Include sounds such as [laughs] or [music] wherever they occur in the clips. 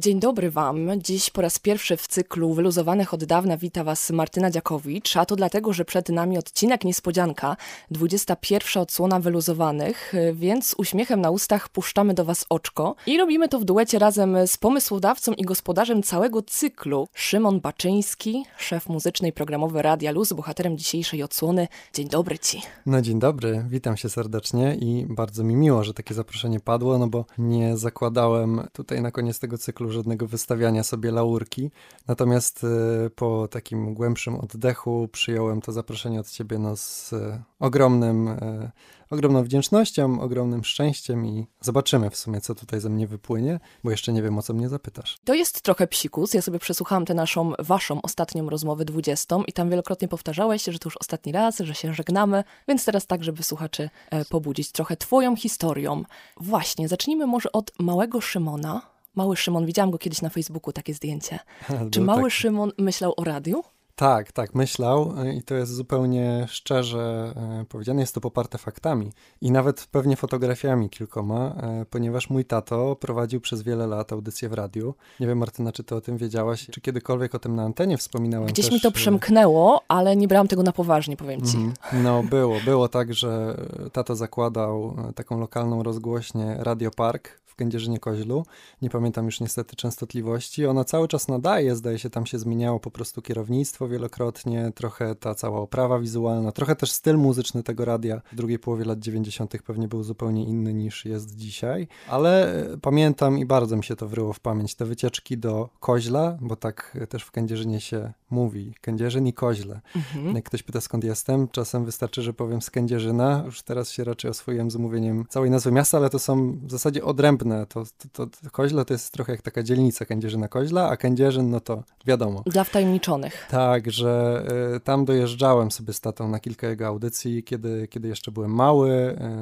Dzień dobry Wam. Dziś po raz pierwszy w cyklu Wyluzowanych od dawna wita Was Martyna Dziakowicz, a to dlatego, że przed nami odcinek niespodzianka, 21 odsłona Wyluzowanych, więc uśmiechem na ustach puszczamy do Was oczko i robimy to w duecie razem z pomysłodawcą i gospodarzem całego cyklu, Szymon Baczyński, szef muzyczny i programowy Radia Luz, bohaterem dzisiejszej odsłony. Dzień dobry Ci. No dzień dobry, witam się serdecznie i bardzo mi miło, że takie zaproszenie padło, no bo nie zakładałem tutaj na koniec tego cyklu żadnego wystawiania sobie laurki. Natomiast e, po takim głębszym oddechu przyjąłem to zaproszenie od ciebie no, z e, ogromnym, e, ogromną wdzięcznością, ogromnym szczęściem i zobaczymy w sumie, co tutaj ze mnie wypłynie, bo jeszcze nie wiem, o co mnie zapytasz. To jest trochę psikus. Ja sobie przesłuchałam tę naszą, waszą ostatnią rozmowę 20 i tam wielokrotnie powtarzałeś, że to już ostatni raz, że się żegnamy, więc teraz tak, żeby słuchaczy pobudzić trochę twoją historią. Właśnie, zacznijmy może od małego Szymona, Mały Szymon, widziałam go kiedyś na Facebooku, takie zdjęcie. [laughs] Czy mały tak. Szymon myślał o radiu? Tak, tak, myślał e, i to jest zupełnie szczerze e, powiedziane, jest to poparte faktami i nawet pewnie fotografiami kilkoma, e, ponieważ mój tato prowadził przez wiele lat audycję w radiu. Nie wiem, Martyna, czy ty o tym wiedziałaś, czy kiedykolwiek o tym na antenie wspominałem Gdzieś też, mi to przemknęło, ale nie brałam tego na poważnie, powiem ci. Mm, no, było, było tak, że tato zakładał taką lokalną rozgłośnię Radio Park Kędzierzynie Koźlu. Nie pamiętam już niestety częstotliwości. Ona cały czas nadaje, zdaje się, tam się zmieniało po prostu kierownictwo wielokrotnie, trochę ta cała oprawa wizualna, trochę też styl muzyczny tego radia w drugiej połowie lat 90. pewnie był zupełnie inny niż jest dzisiaj. Ale e, pamiętam i bardzo mi się to wryło w pamięć, te wycieczki do Koźla, bo tak też w Kędzierzynie się mówi, Kędzierzyn i Koźle. Mhm. Jak ktoś pyta skąd jestem, czasem wystarczy, że powiem z Kędzierzyna. Już teraz się raczej oswoiłem z mówieniem całej nazwy miasta, ale to są w zasadzie odrębne. To, to, to Koźle to jest trochę jak taka dzielnica Kędzierzyna-Koźla, a Kędzierzyn, no to wiadomo. Dla wtajemniczonych. Tak, że y, tam dojeżdżałem sobie z tatą na kilka jego audycji, kiedy, kiedy jeszcze byłem mały,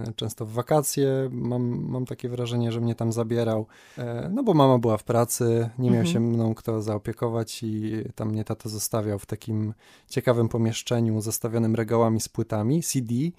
y, często w wakacje. Mam, mam takie wrażenie, że mnie tam zabierał, y, no bo mama była w pracy, nie miał mhm. się mną kto zaopiekować i tam mnie tato zostawiał w takim ciekawym pomieszczeniu zastawionym regałami z płytami CD i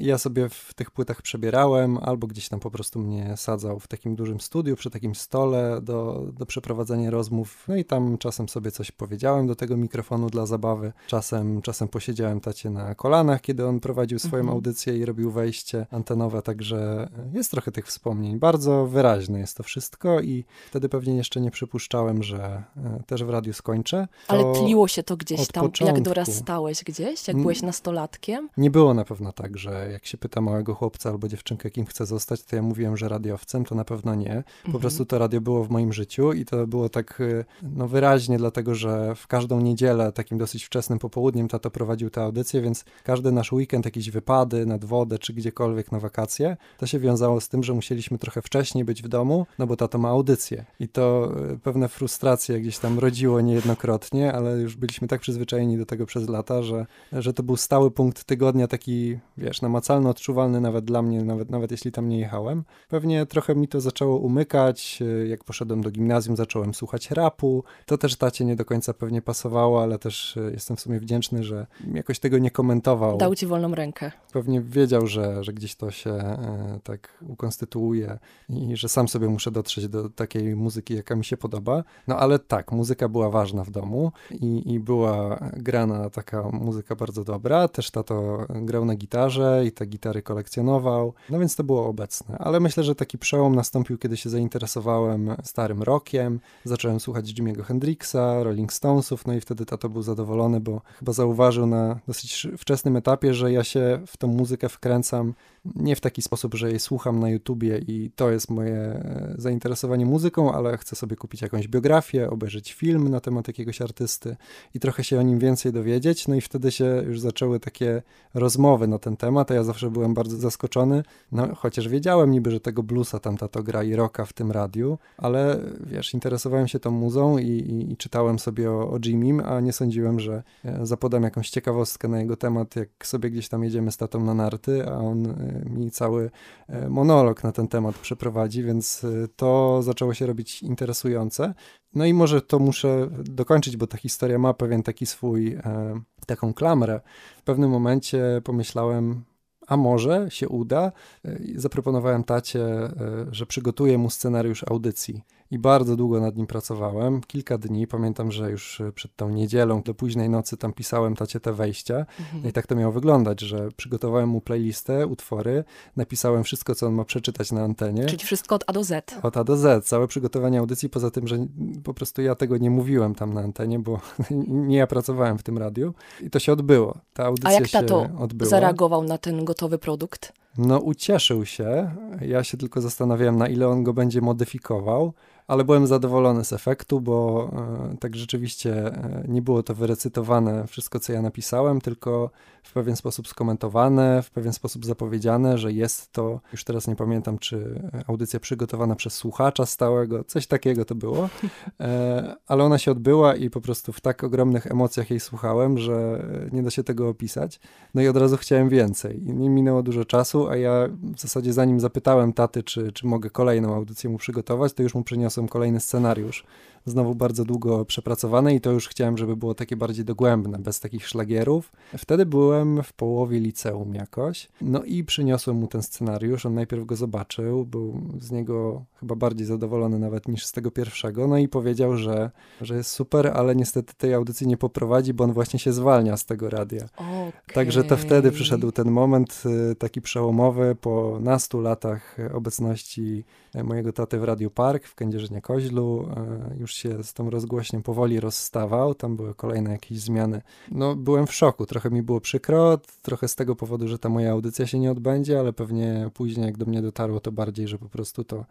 ja sobie w tych płytach przebierałem albo gdzieś tam po prostu mnie sadzał w takim dużym studiu przy takim stole do, do przeprowadzenia rozmów. No i tam czasem sobie coś powiedziałem do tego mikrofonu dla zabawy. Czasem, czasem posiedziałem tacie na kolanach, kiedy on prowadził swoją mhm. audycję i robił wejście antenowe, także jest trochę tych wspomnień. Bardzo wyraźne jest to wszystko i wtedy pewnie jeszcze nie przypuszczałem, że e, też w radiu skończę. To... Ale tliło się to gdzieś tam, początku. jak dorastałeś gdzieś, jak byłeś nastolatkiem? Nie było na pewno tak, że jak się pyta małego chłopca albo dziewczynkę, kim chce zostać, to ja mówiłem, że radiowcem, to na pewno nie. Po mhm. prostu to radio było w moim życiu i to było tak y, no, wyraźnie, dlatego że w każdą niedzielę, takim dosyć wczesnym popołudniem, tato prowadził tę audycję, więc każdy nasz weekend, jakieś wypady nad wodę czy gdziekolwiek na wakacje, to się wiązało z tym, że musieliśmy trochę wcześniej być w domu, no bo tato ma audycję. I to y, pewne frustracje gdzieś tam rodziło niejednokrotnie, ale już już byliśmy tak przyzwyczajeni do tego przez lata, że, że to był stały punkt tygodnia, taki, wiesz, namacalny, odczuwalny nawet dla mnie, nawet, nawet jeśli tam nie jechałem. Pewnie trochę mi to zaczęło umykać, jak poszedłem do gimnazjum, zacząłem słuchać rapu. To też tacie nie do końca pewnie pasowało, ale też e, jestem w sumie wdzięczny, że jakoś tego nie komentował. Dał ci wolną rękę. Pewnie wiedział, że, że gdzieś to się e, tak ukonstytuuje i że sam sobie muszę dotrzeć do takiej muzyki, jaka mi się podoba. No ale tak, muzyka była ważna w domu i, i, była grana taka muzyka bardzo dobra. Też tato grał na gitarze i te gitary kolekcjonował, no więc to było obecne. Ale myślę, że taki przełom nastąpił, kiedy się zainteresowałem starym rockiem. Zacząłem słuchać Jimmy'ego Hendrixa, Rolling Stonesów, no i wtedy tato był zadowolony, bo chyba zauważył na dosyć wczesnym etapie, że ja się w tą muzykę wkręcam nie w taki sposób, że jej słucham na YouTubie i to jest moje e, zainteresowanie muzyką, ale chcę sobie kupić jakąś biografię, obejrzeć film na temat jakiegoś artysty i trochę się o nim więcej dowiedzieć. No i wtedy się już zaczęły takie rozmowy na ten temat, a ja zawsze byłem bardzo zaskoczony, no chociaż wiedziałem niby, że tego bluesa tam tato gra i rocka w tym radiu, ale wiesz, interesowałem się tą muzą i, i, i czytałem sobie o, o Jimim, a nie sądziłem, że e, zapodam jakąś ciekawostkę na jego temat, jak sobie gdzieś tam jedziemy z tatą na narty, a on e, mi cały e, monolog na ten temat przeprowadzi, więc e, to zaczęło się robić interesujące. No i może to muszę dokończyć, bo ta historia ma pewien taki swój, e, taką klamrę. W pewnym momencie pomyślałem, a może się uda. Zaproponowałem tacie, że przygotuję mu scenariusz audycji i bardzo długo nad nim pracowałem. Kilka dni, pamiętam, że już przed tą niedzielą do późnej nocy tam pisałem tacie te wejścia. Mhm. No i tak to miało wyglądać, że przygotowałem mu playlistę, utwory, napisałem wszystko, co on ma przeczytać na antenie. Czyli wszystko od A do Z. Od A do Z, całe przygotowanie audycji, poza tym, że po prostu ja tego nie mówiłem tam na antenie, bo [laughs] nie ja pracowałem w tym radiu i to się odbyło. Ta audycja A jak tato odbyła. zareagował na ten gotowy produkt? No ucieszył się. Ja się tylko zastanawiałem, na ile on go będzie modyfikował ale byłem zadowolony z efektu, bo e, tak rzeczywiście e, nie było to wyrecytowane wszystko, co ja napisałem, tylko w pewien sposób skomentowane, w pewien sposób zapowiedziane, że jest to, już teraz nie pamiętam, czy audycja przygotowana przez słuchacza stałego, coś takiego to było, e, ale ona się odbyła i po prostu w tak ogromnych emocjach jej słuchałem, że nie da się tego opisać. No i od razu chciałem więcej. I nie minęło dużo czasu, a ja w zasadzie zanim zapytałem taty, czy, czy mogę kolejną audycję mu przygotować, to już mu przyniosłem kolejny scenariusz znowu bardzo długo przepracowane i to już chciałem, żeby było takie bardziej dogłębne, bez takich szlagierów. Wtedy byłem w połowie liceum jakoś, no i przyniosłem mu ten scenariusz, on najpierw go zobaczył, był z niego chyba bardziej zadowolony nawet niż z tego pierwszego, no i powiedział, że, że jest super, ale niestety tej audycji nie poprowadzi, bo on właśnie się zwalnia z tego radia. Okay. Także to wtedy przyszedł ten moment y, taki przełomowy po nastu latach obecności mojego taty w Radiu Park w Kędzierzynie-Koźlu. Y, już się z tą rozgłośnią powoli rozstawał, tam były kolejne jakieś zmiany. No, byłem w szoku, trochę mi było przykro, trochę z tego powodu, że ta moja audycja się nie odbędzie, ale pewnie później, jak do mnie dotarło, to bardziej, że po prostu to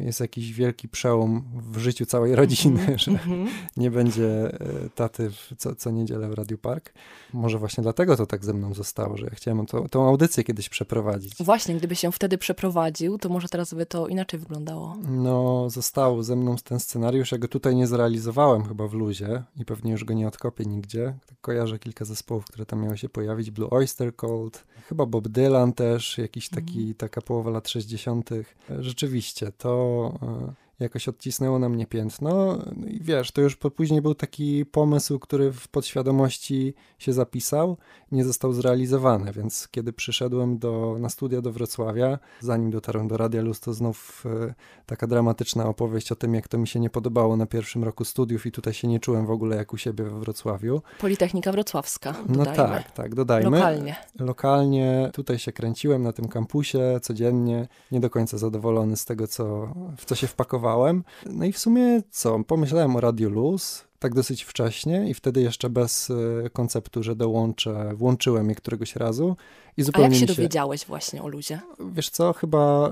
jest jakiś wielki przełom w życiu całej rodziny, mm -hmm. że mhm. nie będzie e, taty co, co niedzielę w Radio Park. Może właśnie dlatego to tak ze mną zostało, że ja chciałem to, tą audycję kiedyś przeprowadzić. Właśnie, gdyby się wtedy przeprowadził, to może teraz by to inaczej wyglądało. No, został ze mną ten scenariusz. Ja go tutaj nie zrealizowałem chyba w luzie i pewnie już go nie odkopię nigdzie. Kojarzę kilka zespołów, które tam miały się pojawić. Blue Oyster Cult, chyba Bob Dylan też, jakiś taki, mm. taka połowa lat 60. Rzeczywiście rzeczywiście to e, jakoś odcisnęło na mnie piętno. No I wiesz, to już później był taki pomysł, który w podświadomości się zapisał, nie został zrealizowany, więc kiedy przyszedłem do, na studia do Wrocławia, zanim dotarłem do Radia Luz, to znów e, taka dramatyczna opowieść o tym, jak to mi się nie podobało na pierwszym roku studiów i tutaj się nie czułem w ogóle jak u siebie we Wrocławiu. Politechnika Wrocławska, no dodajmy. No tak, tak, dodajmy. Lokalnie. Lokalnie, tutaj się kręciłem na tym kampusie codziennie, nie do końca zadowolony z tego, co, w co się wpakowałem no i w sumie co? Pomyślałem o Radio Luz, tak dosyć wcześnie i wtedy jeszcze bez e, konceptu, że dołączę, włączyłem je któregoś razu i zupełnie A jak się, się dowiedziałeś właśnie o luzie? Wiesz co, chyba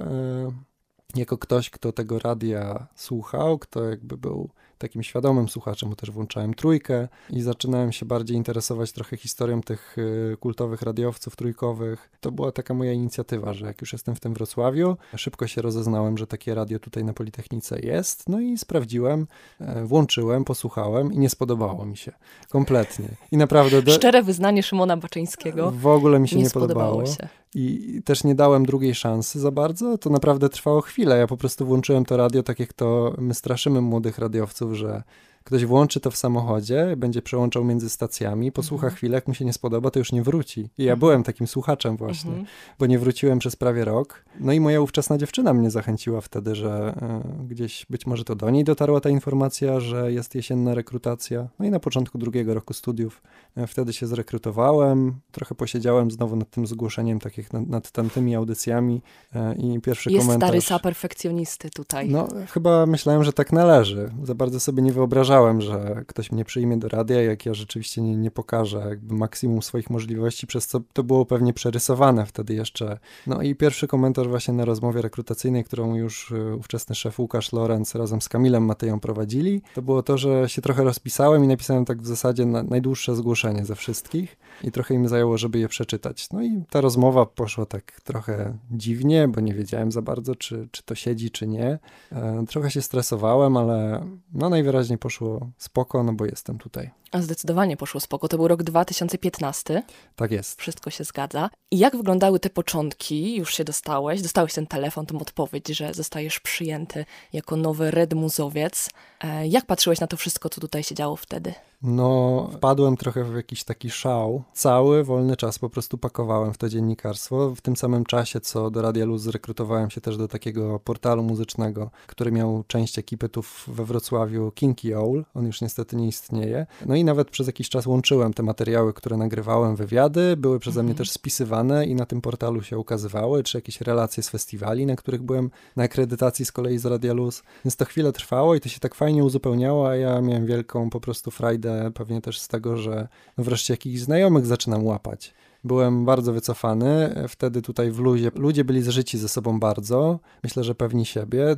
y, jako ktoś, kto tego radia słuchał, kto jakby był takim świadomym słuchaczem, bo też włączałem trójkę i zaczynałem się bardziej interesować trochę historią tych y, kultowych radiowców trójkowych. To była taka moja inicjatywa, że jak już jestem w tym Wrocławiu, szybko się rozeznałem, że takie radio tutaj na Politechnice jest, no i sprawdziłem, e, włączyłem, posłuchałem i nie spodobało mi się. Kompletnie. I naprawdę... Do... Szczere wyznanie Szymona Baczyńskiego. W ogóle mi się nie, nie podobało. podobało się i też nie dałem drugiej szansy za bardzo. To naprawdę trwało chwilę. Ja po prostu włączyłem to radio, tak jak to my straszymy młodych radiowców, że Ktoś włączy to w samochodzie, będzie przełączał między stacjami, posłucha mhm. chwilę, jak mu się nie spodoba, to już nie wróci. I ja mhm. byłem takim słuchaczem właśnie, mhm. bo nie wróciłem przez prawie rok. No i moja ówczesna dziewczyna mnie zachęciła wtedy, że y, gdzieś być może to do niej dotarła ta informacja, że jest jesienna rekrutacja. No i na początku drugiego roku studiów y, wtedy się zrekrutowałem, trochę posiedziałem znowu nad tym zgłoszeniem, takich nad, nad tamtymi audycjami y, i pierwszy jest komentarz... Jest stary perfekcjonisty tutaj. No chyba myślałem, że tak należy. Za bardzo sobie nie wyobrażałem że ktoś mnie przyjmie do radia, jak ja rzeczywiście nie, nie pokażę jakby maksimum swoich możliwości, przez co to było pewnie przerysowane wtedy jeszcze. No i pierwszy komentarz właśnie na rozmowie rekrutacyjnej, którą już e, ówczesny szef Łukasz Lorenz razem z Kamilem Mateją prowadzili, to było to, że się trochę rozpisałem i napisałem tak w zasadzie na, najdłuższe zgłoszenie ze wszystkich i trochę im zajęło, żeby je przeczytać. No i ta rozmowa poszła tak trochę dziwnie, bo nie wiedziałem za bardzo, czy, czy to siedzi, czy nie. E, trochę się stresowałem, ale no najwyraźniej poszło spoko, no bo jestem tutaj. Zdecydowanie poszło spoko. To był rok 2015. Tak jest. Wszystko się zgadza. I jak wyglądały te początki? Już się dostałeś, dostałeś ten telefon, tą odpowiedź, że zostajesz przyjęty jako nowy Red Muzowiec. E, jak patrzyłeś na to wszystko, co tutaj się działo wtedy? No, wpadłem trochę w jakiś taki szał. Cały wolny czas po prostu pakowałem w to dziennikarstwo. W tym samym czasie, co do Radia Luz, zrekrutowałem się też do takiego portalu muzycznego, który miał część ekipy tu we Wrocławiu, Kinky Owl. On już niestety nie istnieje. No i nawet przez jakiś czas łączyłem te materiały, które nagrywałem, wywiady, były przeze mnie mhm. też spisywane i na tym portalu się ukazywały, czy jakieś relacje z festiwali, na których byłem na akredytacji z kolei z Radia Luz. Więc to chwilę trwało i to się tak fajnie uzupełniało, a ja miałem wielką po prostu frajdę pewnie też z tego, że wreszcie jakichś znajomych zaczynam łapać byłem bardzo wycofany. Wtedy tutaj w luzie ludzie byli zżyci ze sobą bardzo. Myślę, że pewni siebie.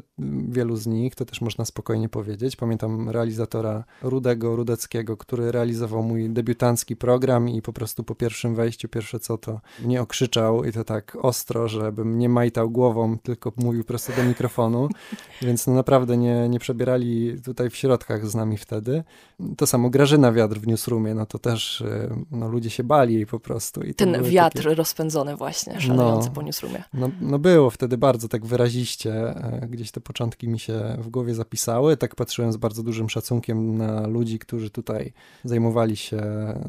Wielu z nich, to też można spokojnie powiedzieć. Pamiętam realizatora Rudego Rudeckiego, który realizował mój debiutancki program i po prostu po pierwszym wejściu, pierwsze co to mnie okrzyczał i to tak ostro, żebym nie majtał głową, tylko mówił prosto do mikrofonu. [laughs] Więc no naprawdę nie, nie przebierali tutaj w środkach z nami wtedy. To samo Grażyna Wiatr w Newsroomie, no to też no, ludzie się bali jej po prostu. I ten wiatr takie... rozpędzony właśnie, szalejący no, po newsroomie. No, no było wtedy bardzo tak wyraziście, e, gdzieś te początki mi się w głowie zapisały. Tak patrzyłem z bardzo dużym szacunkiem na ludzi, którzy tutaj zajmowali się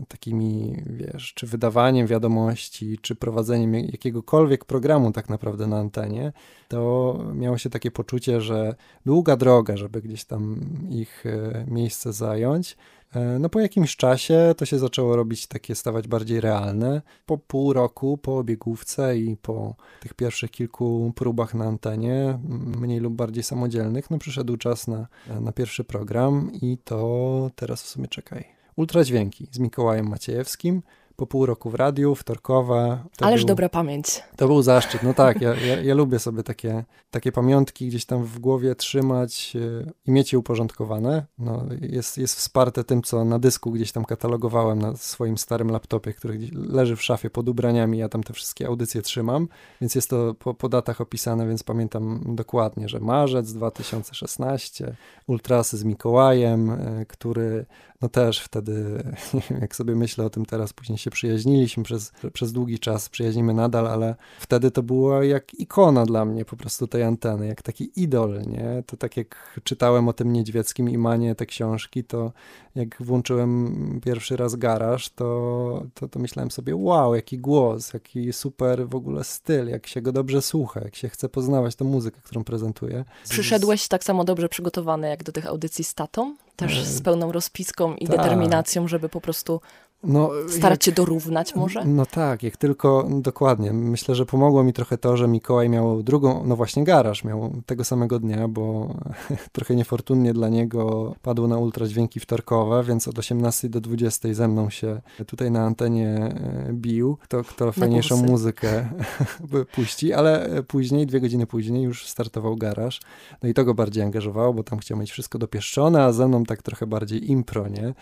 takimi, wiesz, czy wydawaniem wiadomości, czy prowadzeniem jakiegokolwiek programu tak naprawdę na antenie, to miało się takie poczucie, że długa droga, żeby gdzieś tam ich e, miejsce zająć. E, no po jakimś czasie to się zaczęło robić takie, stawać bardziej realne. Po pół roku, po obiegówce i po tych pierwszych kilku próbach na antenie, mniej lub bardziej samodzielnych, no przyszedł czas na, na pierwszy program i to teraz w sumie czekaj. Ultradźwięki z Mikołajem Maciejewskim po pół roku w radiu, wtorkowa. Ależ był, dobra pamięć. To był zaszczyt, no tak, [laughs] ja, ja, ja, lubię sobie takie, takie pamiątki gdzieś tam w głowie trzymać yy, i mieć je uporządkowane. No, jest, jest wsparte tym, co na dysku gdzieś tam katalogowałem na swoim starym laptopie, który leży w szafie pod ubraniami, ja tam te wszystkie audycje trzymam, więc jest to po, po datach opisane, więc pamiętam dokładnie, że marzec 2016, ultrasy z Mikołajem, yy, który no też wtedy, [laughs] jak sobie myślę o tym teraz, później się przyjaźniliśmy przez, przez długi czas, przyjaźnimy nadal, ale wtedy to było jak ikona dla mnie po prostu tej anteny, jak taki idol, nie? To tak jak czytałem o tym Niedźwieckim Imanie te książki, to jak włączyłem pierwszy raz garaż, to, to, to myślałem sobie, wow, jaki głos, jaki super w ogóle styl, jak się go dobrze słucha, jak się chce poznawać tę muzykę, którą prezentuje. Przyszedłeś tak samo dobrze przygotowany jak do tych audycji z tatą? Też z pełną rozpiską i Ta. determinacją, żeby po prostu no, starać się dorównać może? No tak, jak tylko, dokładnie. Myślę, że pomogło mi trochę to, że Mikołaj miał drugą, no właśnie garaż miał tego samego dnia, bo [laughs] trochę niefortunnie dla niego padło na ultradźwięki wtorkowe, więc od 18 do 20 ze mną się tutaj na antenie e, bił, kto, kto fajniejszą muzykę [laughs] puści, ale później, dwie godziny później już startował garaż. No i to go bardziej angażowało, bo tam chciał mieć wszystko dopieszczone, a ze mną tak trochę bardziej impro, nie?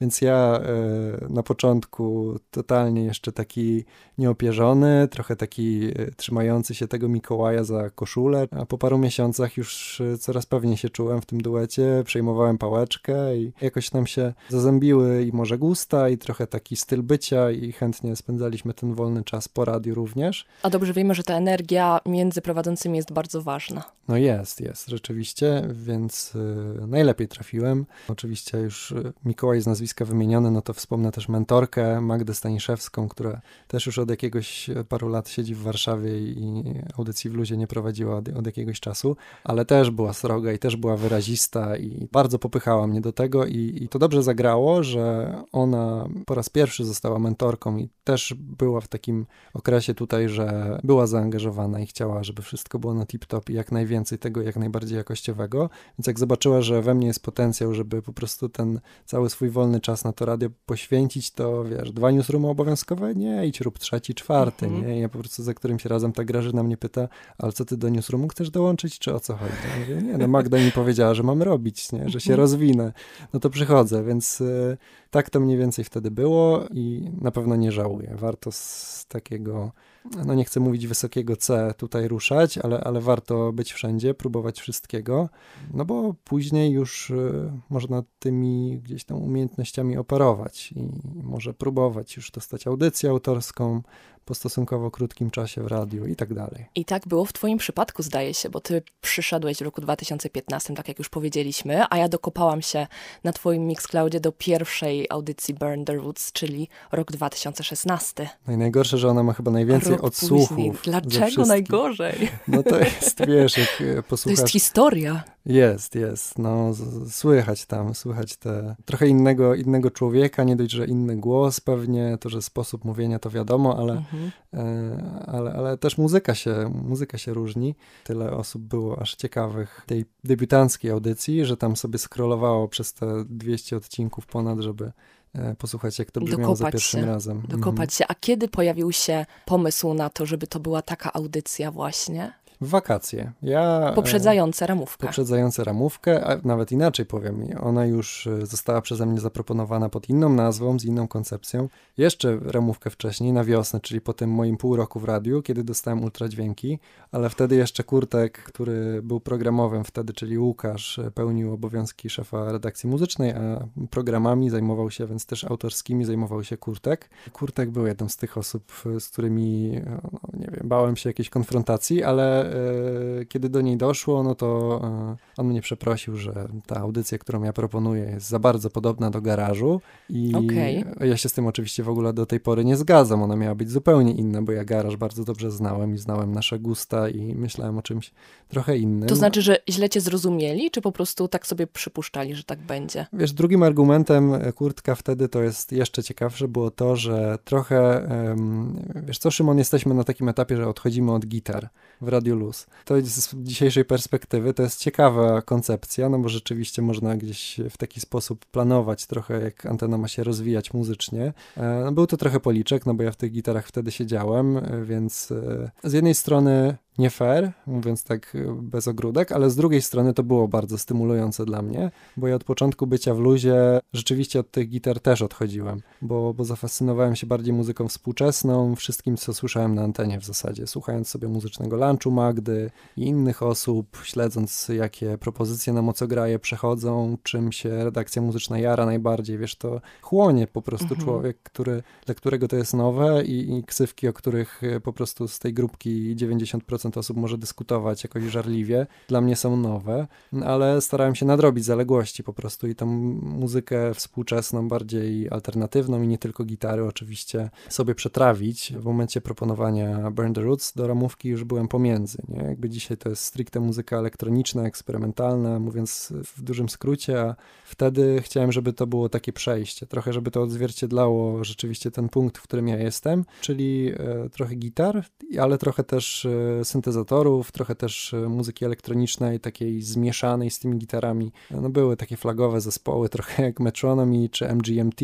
Więc ja e, na początku totalnie jeszcze taki nieopierzony, trochę taki e, trzymający się tego Mikołaja za koszulę, a po paru miesiącach już e, coraz pewniej się czułem w tym duecie, przejmowałem pałeczkę i jakoś nam się zazębiły i może gusta i trochę taki styl bycia i chętnie spędzaliśmy ten wolny czas po radiu również. A dobrze wiemy, że ta energia między prowadzącymi jest bardzo ważna. No jest, jest, rzeczywiście, więc y, najlepiej trafiłem. Oczywiście już Mikołaj z nazwiska wymieniony, no to wspomnę też mentorkę Magdę Staniszewską, która też już od jakiegoś paru lat siedzi w Warszawie i audycji w luzie nie prowadziła od, od jakiegoś czasu, ale też była sroga i też była wyrazista i bardzo popychała mnie do tego i, i to dobrze zagrało, że ona po raz pierwszy została mentorką i też była w takim okresie tutaj, że była zaangażowana i chciała, żeby wszystko było na tip-top i jak najwięcej tego, jak najbardziej jakościowego, więc jak zobaczyła, że we mnie jest potencjał, żeby po prostu ten cały swój wolny czas na to radio poświęcić, to wiesz, dwa newsroomy obowiązkowe? Nie, idź rób trzeci, czwarty, -hmm. nie? Ja po prostu za którymś razem ta Grażyna mnie pyta, ale co ty do newsroomu chcesz dołączyć, czy o co chodzi? Ja mówię, nie, no Magda mi powiedziała, że mam robić, nie? Że się -hmm. rozwinę. No to przychodzę, więc y, tak to mniej więcej wtedy było i na pewno nie żałuję. Warto z takiego no nie chcę mówić wysokiego C tutaj ruszać, ale, ale warto być wszędzie, próbować wszystkiego, no bo później już y, można tymi gdzieś tam umiejętnościami operować i może próbować już dostać audycję autorską, po stosunkowo krótkim czasie w radiu i tak dalej. I tak było w Twoim przypadku, zdaje się, bo Ty przyszedłeś w roku 2015, tak jak już powiedzieliśmy, a ja dokopałam się na Twoim Mixcloudzie do pierwszej audycji Burn the Roots, czyli rok 2016. No i najgorsze, że ona ma chyba najwięcej rok odsłuchów. Później. Dlaczego najgorzej? No to jest, wiesz, jak posłuchasz... To jest historia. Jest, jest. No, słychać tam, słychać te trochę innego, innego człowieka, nie dość, że inny głos pewnie, to, że sposób mówienia to wiadomo, ale, mhm. e, ale, ale też muzyka się, muzyka się różni. Tyle osób było aż ciekawych tej debiutanckiej audycji, że tam sobie scrollowało przez te 200 odcinków ponad, żeby e, posłuchać, jak to brzmiało dokopać za pierwszym się, razem. Dokopać mhm. się. A kiedy pojawił się pomysł na to, żeby to była taka audycja właśnie? Wakacje. Ja, e, poprzedzające ramówkę. Poprzedzające ramówkę, a nawet inaczej powiem, ona już e, została przeze mnie zaproponowana pod inną nazwą, z inną koncepcją. Jeszcze ramówkę wcześniej, na wiosnę, czyli po tym moim pół roku w radiu, kiedy dostałem ultradźwięki, ale wtedy jeszcze Kurtek, który był programowym wtedy, czyli Łukasz, e, pełnił obowiązki szefa redakcji muzycznej, a programami zajmował się, więc też autorskimi zajmował się Kurtek. Kurtek był jedną z tych osób, z którymi, no, nie wiem, bałem się jakiejś konfrontacji, ale kiedy do niej doszło, no to e, on mnie przeprosił, że ta audycja, którą ja proponuję, jest za bardzo podobna do garażu. I okay. ja się z tym oczywiście w ogóle do tej pory nie zgadzam. Ona miała być zupełnie inna, bo ja garaż bardzo dobrze znałem i znałem nasze gusta i myślałem o czymś trochę innym. To znaczy, że źle cię zrozumieli, czy po prostu tak sobie przypuszczali, że tak będzie? Wiesz, drugim argumentem e, Kurtka wtedy to jest jeszcze ciekawsze było to, że trochę, wiesz co, Szymon, jesteśmy na takim etapie, że odchodzimy od gitar w Radiu Luz. To z dzisiejszej perspektywy to jest ciekawa koncepcja, no bo rzeczywiście można gdzieś w taki sposób planować trochę, jak antena ma się rozwijać muzycznie. E, no był to trochę policzek, no bo ja w tych gitarach wtedy siedziałem, e, więc z jednej strony nie fair, mówiąc tak y, bez ogródek, ale z drugiej strony to było bardzo stymulujące dla mnie, bo ja od początku bycia w luzie rzeczywiście od tych gitar też odchodziłem, bo, bo zafascynowałem się bardziej muzyką współczesną, wszystkim co słyszałem na antenie w zasadzie, słuchając sobie muzycznego lunchu Magdy i innych osób, śledząc jakie propozycje na mocograje przechodzą, czym się redakcja muzyczna jara najbardziej, wiesz, to chłonie po prostu mhm. człowiek, który, dla którego to jest nowe i, i ksywki, o których y, po prostu z tej grupki 90% 90% osób może dyskutować jakoś żarliwie. Dla mnie są nowe, ale starałem się nadrobić zaległości po prostu i tą muzykę współczesną, bardziej alternatywną i nie tylko gitary oczywiście sobie przetrawić. W momencie proponowania Burn the Roots do ramówki już byłem pomiędzy. Nie? Jakby dzisiaj to jest stricte muzyka elektroniczna, eksperymentalna, mówiąc w dużym skrócie, a wtedy chciałem, żeby to było takie przejście, trochę żeby to odzwierciedlało rzeczywiście ten punkt, w którym ja jestem, czyli e, trochę gitar, ale trochę też e, syntezatorów, trochę też e, muzyki elektronicznej, takiej zmieszanej z tymi gitarami. No były takie flagowe zespoły, [laughs] trochę jak Metronomy czy MGMT,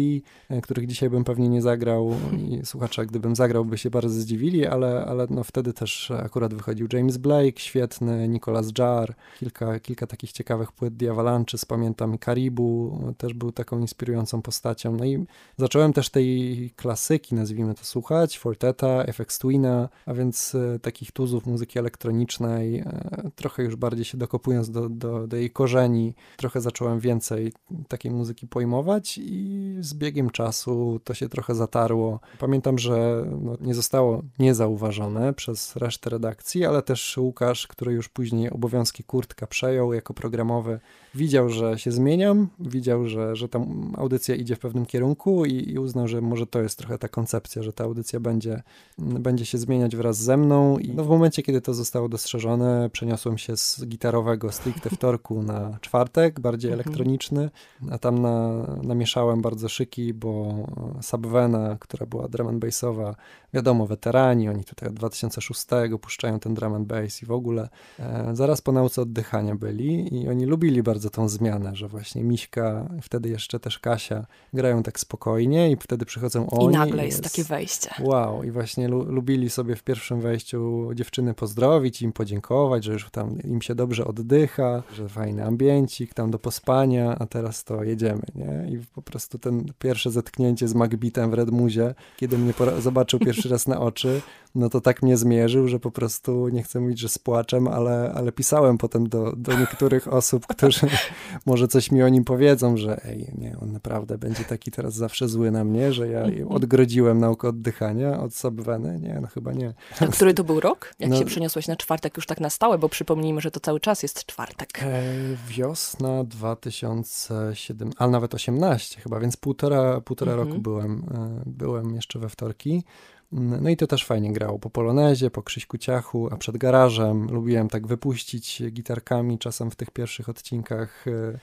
e, których dzisiaj bym pewnie nie zagrał i [laughs] słuchacze, gdybym zagrał, by się bardzo zdziwili, ale, ale no wtedy też akurat wychodził James Blake, świetny, Nicholas Jar, kilka, kilka takich ciekawych płyt The Avalanche, pamiętam Karibu, też był taką inspirującą postacią. No i zacząłem też tej klasyki, nazwijmy to, słuchać, Forteta, FX Twina, a więc e, takich tuzów muzyki muzyki elektronicznej, e, trochę już bardziej się dokopując do, do, do jej korzeni, trochę zacząłem więcej takiej muzyki pojmować i z biegiem czasu to się trochę zatarło. Pamiętam, że no, nie zostało niezauważone przez resztę redakcji, ale też Łukasz, który już później obowiązki Kurtka przejął jako programowy, widział, że się zmieniam, widział, że, że ta audycja idzie w pewnym kierunku i, i uznał, że może to jest trochę ta koncepcja, że ta audycja będzie, będzie się zmieniać wraz ze mną i no, w momencie, kiedy to zostało dostrzeżone, przeniosłem się z gitarowego stricte wtorku na czwartek, bardziej mhm. elektroniczny, a tam na, namieszałem bardzo szyki, bo Subvena, która była drum and bassowa, wiadomo, weterani, oni tutaj od 2006 puszczają ten drum and bass i w ogóle e, zaraz po nauce oddychania byli i oni lubili bardzo tą zmianę, że właśnie Miśka, wtedy jeszcze też Kasia grają tak spokojnie i wtedy przychodzą oni. I nagle jest, jest takie wejście. Wow, i właśnie lu lubili sobie w pierwszym wejściu dziewczyny pozdrowić, im podziękować, że już tam im się dobrze oddycha, że fajny ambiencik tam do pospania, a teraz to jedziemy, nie? I po prostu ten pierwsze zetknięcie z Magbitem w Redmuzie, kiedy mnie zobaczył pierwszy raz na oczy, no to tak mnie zmierzył, że po prostu nie chcę mówić, że z płaczem, ale, ale pisałem potem do, do niektórych osób, którzy [laughs] może coś mi o nim powiedzą, że ej, nie, on naprawdę będzie taki teraz zawsze zły na mnie, że ja mhm. odgrodziłem naukę oddychania od subweny. Nie, no chyba nie. A który to był rok? Jak no, się przeniosłeś na czwartek już tak na stałe, bo przypomnijmy, że to cały czas jest czwartek. E, wiosna 2007, ale nawet 18 chyba, więc półtora, półtora mhm. roku byłem, e, byłem jeszcze we wtorki. No i to też fajnie grało. Po polonezie, po Krzyśku Ciachu, a przed garażem lubiłem tak wypuścić gitarkami czasem w tych pierwszych odcinkach e,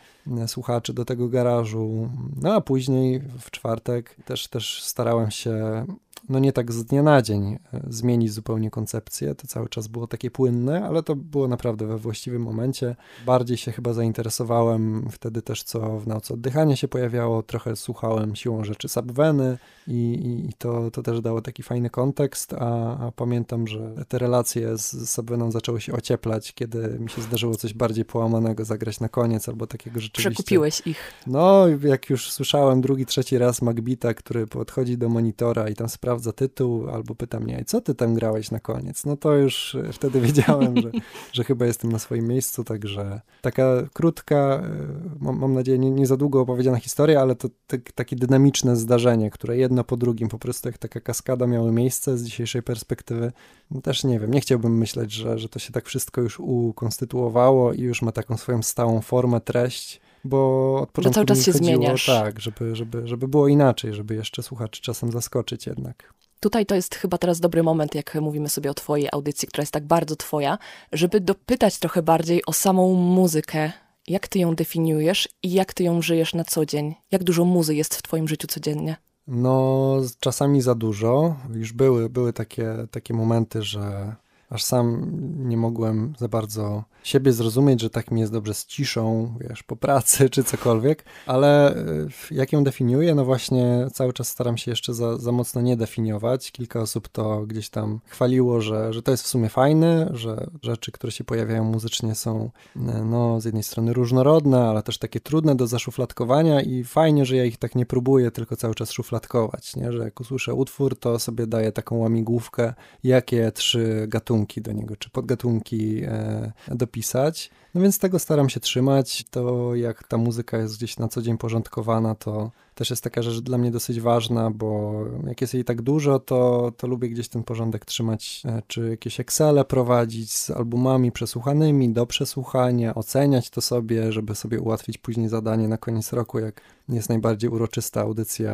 słuchaczy do tego garażu. No a później w czwartek też, też starałem się no nie tak z dnia na dzień e, zmienić zupełnie koncepcję. To cały czas było takie płynne, ale to było naprawdę we właściwym momencie. Bardziej się chyba zainteresowałem wtedy też, co w nauce oddychania się pojawiało. Trochę słuchałem siłą rzeczy subweny i, i to, to też dało taki fajny kontekst, a, a pamiętam, że te relacje z, z subweną zaczęły się ocieplać, kiedy mi się zdarzyło coś bardziej połamanego zagrać na koniec albo takiego rzeczywiście. Przekupiłeś ich. No, jak już słyszałem drugi, trzeci raz Magbita, który podchodzi do monitora i tam sprawdza tytuł albo pyta mnie, co ty tam grałeś na koniec? No to już e, wtedy [laughs] wiedziałem, że, że chyba jestem na swoim miejscu, także taka krótka, e, mam, mam nadzieję, nie, nie, za długo opowiedziana historia, ale to takie dynamiczne zdarzenie, które jedno po drugim po prostu jak taka kaskada miały miejsce z dzisiejszej perspektywy. No też nie wiem, nie chciałbym myśleć, że, że to się tak wszystko już ukonstytuowało i już ma taką swoją stałą formę, treść bo od początku cały czas się chodziło, zmieniasz. Tak, żeby, żeby, żeby było inaczej, żeby jeszcze słuchaczy czasem zaskoczyć jednak. Tutaj to jest chyba teraz dobry moment, jak mówimy sobie o Twojej audycji, która jest tak bardzo Twoja, żeby dopytać trochę bardziej o samą muzykę. Jak Ty ją definiujesz i jak Ty ją żyjesz na co dzień? Jak dużo muzy jest w Twoim życiu codziennie? No, czasami za dużo. Już były, były takie, takie momenty, że aż sam nie mogłem za bardzo siebie zrozumieć, że tak mi jest dobrze z ciszą, wiesz, po pracy czy cokolwiek, ale y, jak ją definiuję, no właśnie cały czas staram się jeszcze za, za mocno nie definiować. Kilka osób to gdzieś tam chwaliło, że, że to jest w sumie fajne, że rzeczy, które się pojawiają muzycznie są y, no z jednej strony różnorodne, ale też takie trudne do zaszufladkowania i fajnie, że ja ich tak nie próbuję, tylko cały czas szufladkować, nie? że jak usłyszę utwór, to sobie daję taką łamigłówkę, jakie trzy gatunki do niego, czy podgatunki e, dopisać pisać. No więc tego staram się trzymać. To jak ta muzyka jest gdzieś na co dzień porządkowana, to też jest taka rzecz dla mnie dosyć ważna, bo jak jest jej tak dużo, to, to lubię gdzieś ten porządek trzymać, e, czy jakieś Excele prowadzić z albumami przesłuchanymi do przesłuchania, oceniać to sobie, żeby sobie ułatwić później zadanie na koniec roku, jak jest najbardziej uroczysta audycja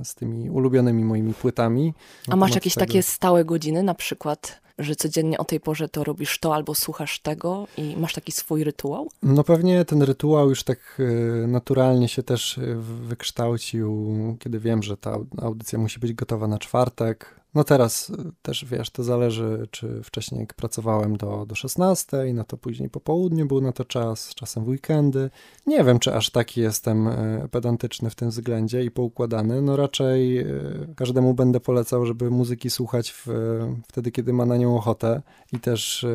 e, z tymi ulubionymi moimi płytami. A masz jakieś tego... takie stałe godziny, na przykład że codziennie o tej porze to robisz to albo słuchasz tego i masz taki swój rytuał? No pewnie ten rytuał już tak e, naturalnie się też e, wykształcił, kiedy wiem, że ta audycja musi być gotowa na czwartek. No teraz y, też wiesz, to zależy, czy wcześniej jak pracowałem do, do 16, no to później po południu był na to czas, czasem w weekendy. Nie wiem, czy aż taki jestem y, pedantyczny w tym względzie i poukładany. No raczej y, każdemu będę polecał, żeby muzyki słuchać w, wtedy, kiedy ma na nią ochotę i też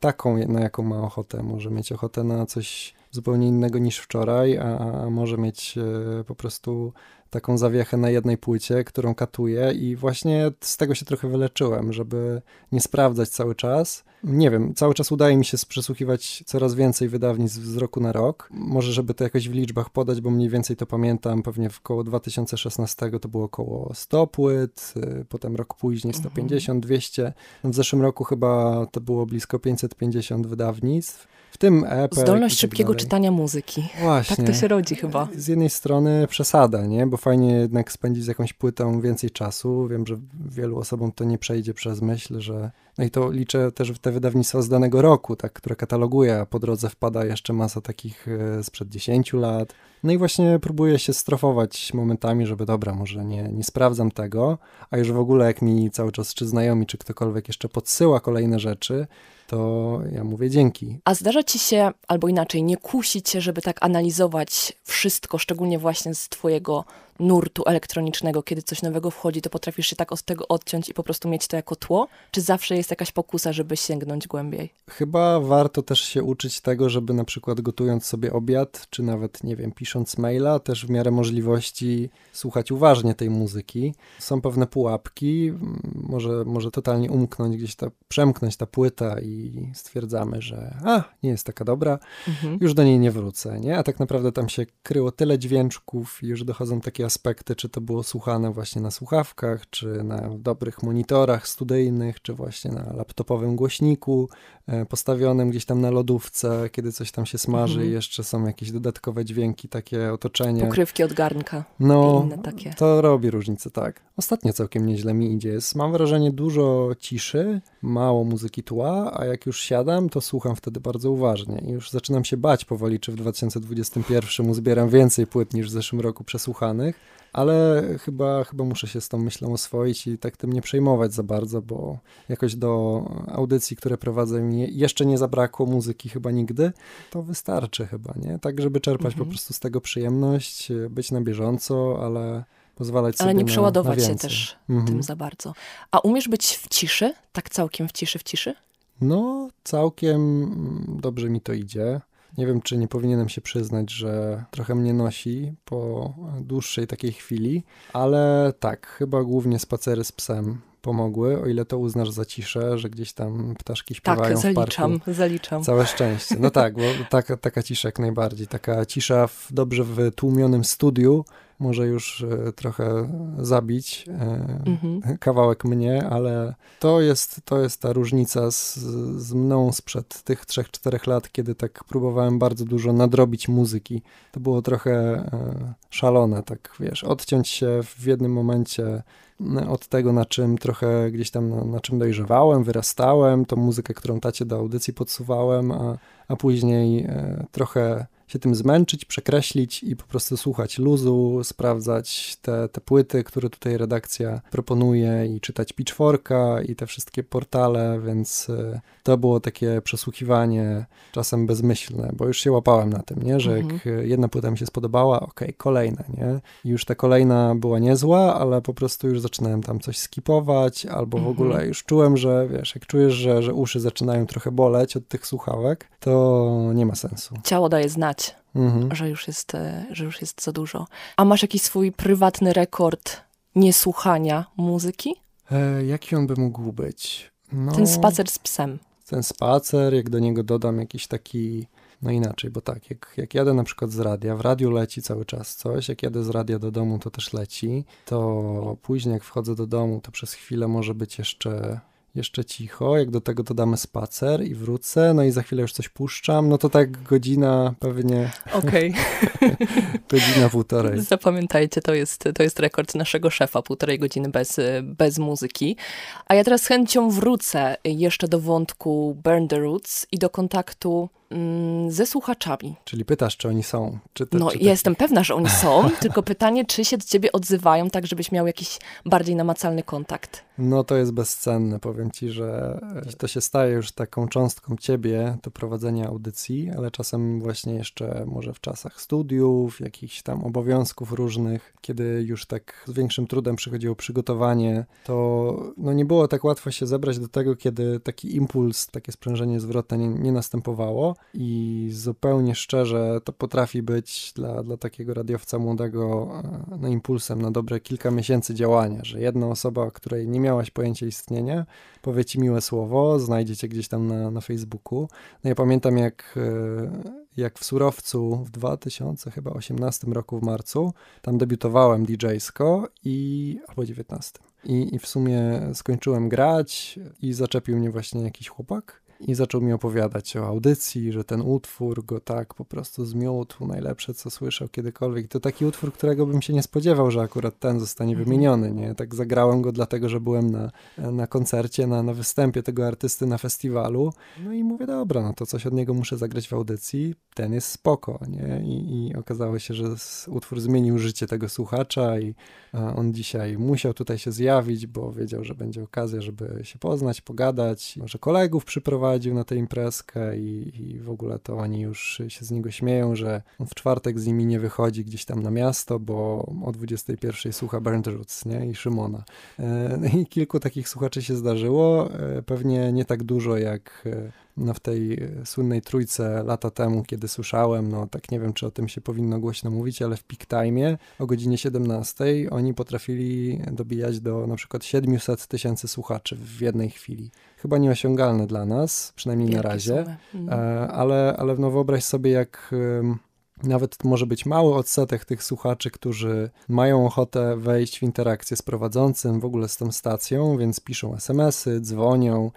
taką, na jaką ma ochotę. Może mieć ochotę na coś zupełnie innego niż wczoraj, a, a może mieć po prostu taką zawiechę na jednej płycie, którą katuję i właśnie z tego się trochę wyleczyłem, żeby nie sprawdzać cały czas. Nie wiem, cały czas udaje mi się przesłuchiwać coraz więcej wydawnictw z roku na rok. Może, żeby to jakoś w liczbach podać, bo mniej więcej to pamiętam, pewnie w koło 2016 to było około 100 płyt, y, potem rok później 150, mhm. 200. W zeszłym roku chyba to było blisko 550 wydawnictw w tym EP. Zdolność tak szybkiego dalej. czytania muzyki. Właśnie. Tak to się rodzi chyba. Z jednej strony przesada, nie? Bo fajnie jednak spędzić z jakąś płytą więcej czasu. Wiem, że wielu osobom to nie przejdzie przez myśl, że no i to liczę też w te wydawnictwa z danego roku, tak, które kataloguję, a po drodze wpada jeszcze masa takich e, sprzed 10 lat. No i właśnie próbuję się strofować momentami, żeby dobra, może nie, nie sprawdzam tego, a już w ogóle jak mi cały czas czy znajomi, czy ktokolwiek jeszcze podsyła kolejne rzeczy, to ja mówię dzięki. A zdarza ci się, albo inaczej, nie kusić się, żeby tak analizować wszystko, szczególnie właśnie z twojego nurtu elektronicznego, kiedy coś nowego wchodzi, to potrafisz się tak od tego odciąć i po prostu mieć to jako tło? Czy zawsze jest jakaś pokusa, żeby sięgnąć głębiej? Chyba warto też się uczyć tego, żeby na przykład gotując sobie obiad, czy nawet, nie wiem, pisząc maila, też w miarę możliwości słuchać uważnie tej muzyki. Są pewne pułapki, może, może totalnie umknąć gdzieś ta, przemknąć ta płyta i stwierdzamy, że a, nie jest taka dobra, mhm. już do niej nie wrócę, nie? A tak naprawdę tam się kryło tyle dźwięczków i już dochodzą takie aspekty, czy to było słuchane właśnie na słuchawkach, czy na dobrych monitorach studyjnych, czy właśnie na laptopowym głośniku e, postawionym gdzieś tam na lodówce, kiedy coś tam się smaży mhm. i jeszcze są jakieś dodatkowe dźwięki, takie otoczenie. Pokrywki od garnka no, i inne takie. To robi różnicę, tak. Ostatnio całkiem nieźle mi idzie. Jest, mam wrażenie dużo ciszy, mało muzyki tła, a jak już siadam, to słucham wtedy bardzo uważnie i już zaczynam się bać powoli, czy w 2021 uzbieram więcej płyt niż w zeszłym roku przesłuchanych, ale chyba, chyba muszę się z tą myślą oswoić i tak tym nie przejmować za bardzo, bo jakoś do audycji, które prowadzę mi jeszcze nie zabrakło muzyki chyba nigdy, to wystarczy chyba, nie? Tak, żeby czerpać mhm. po prostu z tego przyjemność, być na bieżąco, ale pozwalać ale nie przeładować na, na się też mhm. tym za bardzo. A umiesz być w ciszy? Tak całkiem w ciszy, w ciszy? No, całkiem dobrze mi to idzie. Nie wiem, czy nie powinienem się przyznać, że trochę mnie nosi po dłuższej takiej chwili, ale tak, chyba głównie spacery z psem pomogły, o ile to uznasz za ciszę, że gdzieś tam ptaszki śpiewają tak, zaliczam, w parku. zaliczam. Całe szczęście. No tak, bo [laughs] taka, taka cisza jak najbardziej. Taka cisza w dobrze wytłumionym studiu, może już e, trochę zabić e, mhm. kawałek mnie, ale to jest, to jest ta różnica z, z mną sprzed tych 3-4 lat, kiedy tak próbowałem bardzo dużo nadrobić muzyki. To było trochę e, szalone, tak wiesz, odciąć się w jednym momencie od tego, na czym trochę gdzieś tam, na, na czym dojrzewałem, wyrastałem, tą muzykę, którą tacie do audycji podsuwałem, a, a później trochę się tym zmęczyć, przekreślić i po prostu słuchać luzu, sprawdzać te, te płyty, które tutaj redakcja proponuje i czytać Pitchforka i te wszystkie portale, więc e, to było takie przesłuchiwanie czasem bezmyślne, bo już się łapałem na tym, nie? że mhm. jak jedna płyta mi się spodobała, okej, okay, kolejna, nie? I już ta kolejna była niezła, ale po prostu już zaczynałem tam coś skipować, albo w ogóle mhm. już czułem, że wiesz, jak czujesz, że, że uszy zaczynają trochę boleć od tych słuchawek, to nie ma sensu. Ciało daje znać, mhm. że, już jest, e, że już jest za dużo. A masz jakiś swój prywatny rekord niesłuchania muzyki? E, jaki on by mógł być? No... Ten spacer z psem ten spacer, jak do niego dodam jakiś taki, no inaczej, bo tak, jak, jak jadę na przykład z radia, w radiu leci cały czas coś, jak jadę z radia do domu, to też leci, to później jak wchodzę do domu, to przez chwilę może być jeszcze jeszcze cicho, jak do tego dodamy spacer i wrócę, no i za chwilę już coś puszczam, no to tak godzina pewnie. Okej. Okay. [laughs] godzina półtorej. [laughs] Zapamiętajcie, to jest, to jest rekord naszego szefa, półtorej godziny bez, bez muzyki. A ja teraz z chęcią wrócę jeszcze do wątku Burn the Roots i do kontaktu ze słuchaczami. Czyli pytasz, czy oni są? Czy te, no, czy ja jestem pewna, że oni są, [laughs] tylko pytanie, czy się do ciebie odzywają, tak żebyś miał jakiś bardziej namacalny kontakt. No to jest bezcenne. Powiem ci, że to się staje już taką cząstką ciebie, to prowadzenie audycji, ale czasem właśnie jeszcze może w czasach studiów, jakichś tam obowiązków różnych, kiedy już tak z większym trudem przychodziło przygotowanie, to no nie było tak łatwo się zebrać do tego, kiedy taki impuls, takie sprężenie zwrotne nie, nie następowało i zupełnie szczerze to potrafi być dla, dla takiego radiowca młodego e, no, impulsem na dobre kilka miesięcy działania, że jedna osoba, której nie miałaś pojęcia istnienia, powie ci miłe słowo, znajdziecie gdzieś tam na, na Facebooku. No ja pamiętam jak, e, jak w Surowcu w 2018 roku w marcu, tam debiutowałem DJ-sko i albo 19. I, I w sumie skończyłem grać i zaczepił mnie właśnie jakiś chłopak i zaczął mi opowiadać o audycji, że ten utwór go tak po prostu zmiótł, najlepsze co słyszał kiedykolwiek. To taki utwór, którego bym się nie spodziewał, że akurat ten zostanie mhm. wymieniony, nie? Tak zagrałem go dlatego, że byłem na, na koncercie, na, na występie tego artysty na festiwalu, no i mówię, dobra, no to coś od niego muszę zagrać w audycji, ten jest spoko, nie? I, i okazało się, że utwór zmienił życie tego słuchacza i on dzisiaj musiał tutaj się zjawić, bo wiedział, że będzie okazja, żeby się poznać, pogadać, może kolegów przyprowadzić, na tę imprezkę i, i w ogóle to oni już się z niego śmieją, że on w czwartek z nimi nie wychodzi gdzieś tam na miasto, bo o 21 słucha Burnt Roots, nie? I Szymona. E, no I kilku takich słuchaczy się zdarzyło, e, pewnie nie tak dużo jak e, no w tej słynnej trójce lata temu, kiedy słyszałem, no tak nie wiem, czy o tym się powinno głośno mówić, ale w peak time o godzinie 17 oni potrafili dobijać do na przykład 700 tysięcy słuchaczy w jednej chwili. Chyba nieosiągalne dla nas, przynajmniej Wielkie na razie, mhm. ale, ale no wyobraź sobie, jak nawet może być mały odsetek tych słuchaczy, którzy mają ochotę wejść w interakcję z prowadzącym, w ogóle z tą stacją, więc piszą SMS-y, dzwonią,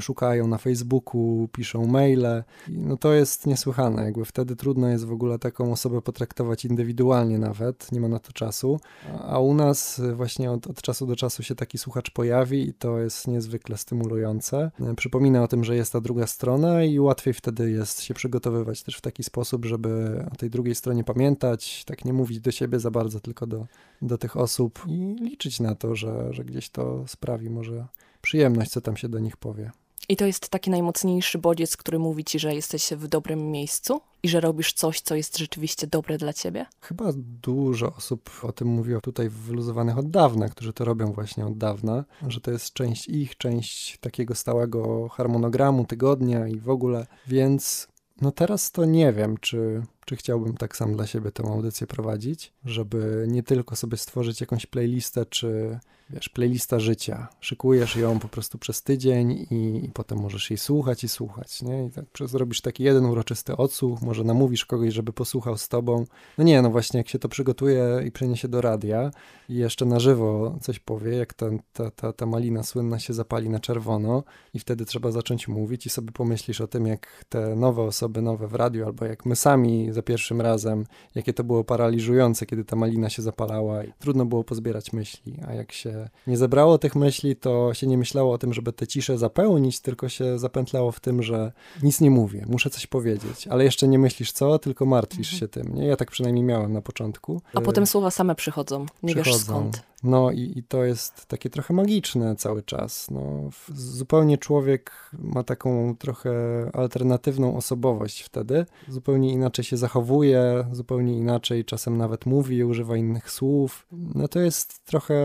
szukają na Facebooku, piszą maile. No to jest niesłychane, jakby wtedy trudno jest w ogóle taką osobę potraktować indywidualnie nawet, nie ma na to czasu. A u nas właśnie od, od czasu do czasu się taki słuchacz pojawi i to jest niezwykle stymulujące. Przypomina o tym, że jest ta druga strona i łatwiej wtedy jest się przygotowywać też w taki sposób, żeby o tej drugiej stronie pamiętać, tak nie mówić do siebie za bardzo, tylko do, do tych osób i liczyć na to, że, że gdzieś to sprawi może przyjemność, co tam się do nich powie. I to jest taki najmocniejszy bodziec, który mówi ci, że jesteś w dobrym miejscu i że robisz coś, co jest rzeczywiście dobre dla ciebie? Chyba dużo osób o tym mówiło tutaj wyluzowanych od dawna, którzy to robią właśnie od dawna, że to jest część ich, część takiego stałego harmonogramu tygodnia i w ogóle, więc no teraz to nie wiem, czy, czy chciałbym tak sam dla siebie tę audycję prowadzić, żeby nie tylko sobie stworzyć jakąś playlistę, czy wiesz, playlista życia. Szykujesz ją po prostu przez tydzień i, i, potem możesz jej słuchać i słuchać, nie? I tak zrobisz taki jeden uroczysty odsłuch, może namówisz kogoś, żeby posłuchał z tobą. No nie, no właśnie, jak się to przygotuje i przeniesie do radia i jeszcze na żywo coś powie, jak ta, ta, ta, ta malina słynna się zapali na czerwono i wtedy trzeba zacząć mówić i sobie pomyślisz o tym, jak te nowe osoby, nowe w radiu, albo jak my sami za pierwszym razem, jakie to było paraliżujące, kiedy ta malina się zapalała i trudno było pozbierać myśli, a jak się nie zebrało tych myśli, to się nie myślało o tym, żeby tę ciszę zapełnić, tylko się zapętlało w tym, że nic nie mówię, muszę coś powiedzieć, ale jeszcze nie myślisz co, tylko martwisz mhm. się tym. Nie? Ja tak przynajmniej miałem na początku. A potem słowa same przychodzą, nie przychodzą. wiesz skąd. No i, i, to jest takie trochę magiczne cały czas. No, zupełnie człowiek ma taką trochę alternatywną osobowość wtedy. Zupełnie inaczej się zachowuje, zupełnie inaczej czasem nawet mówi, używa innych słów. No to jest trochę,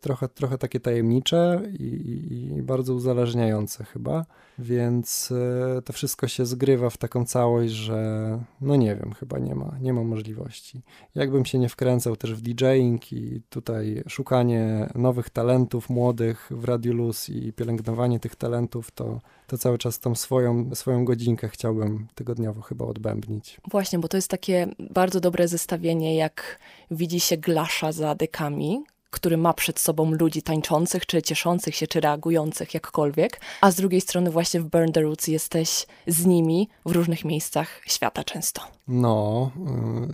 trochę, trochę takie tajemnicze i, i bardzo uzależniające chyba. Więc e, to wszystko się zgrywa w taką całość, że no nie wiem, chyba nie ma, nie ma możliwości. Jakbym się nie wkręcał też w DJing i tutaj szukanie nowych talentów młodych w Radiu Luz i pielęgnowanie tych talentów, to, to cały czas tą swoją, swoją godzinkę chciałbym tygodniowo chyba odbębnić. Właśnie, bo to jest takie bardzo dobre zestawienie, jak widzi się Glasza za dekami, który ma przed sobą ludzi tańczących, czy cieszących się, czy reagujących jakkolwiek, a z drugiej strony właśnie w Burn the Roots jesteś z nimi w różnych miejscach świata często. No,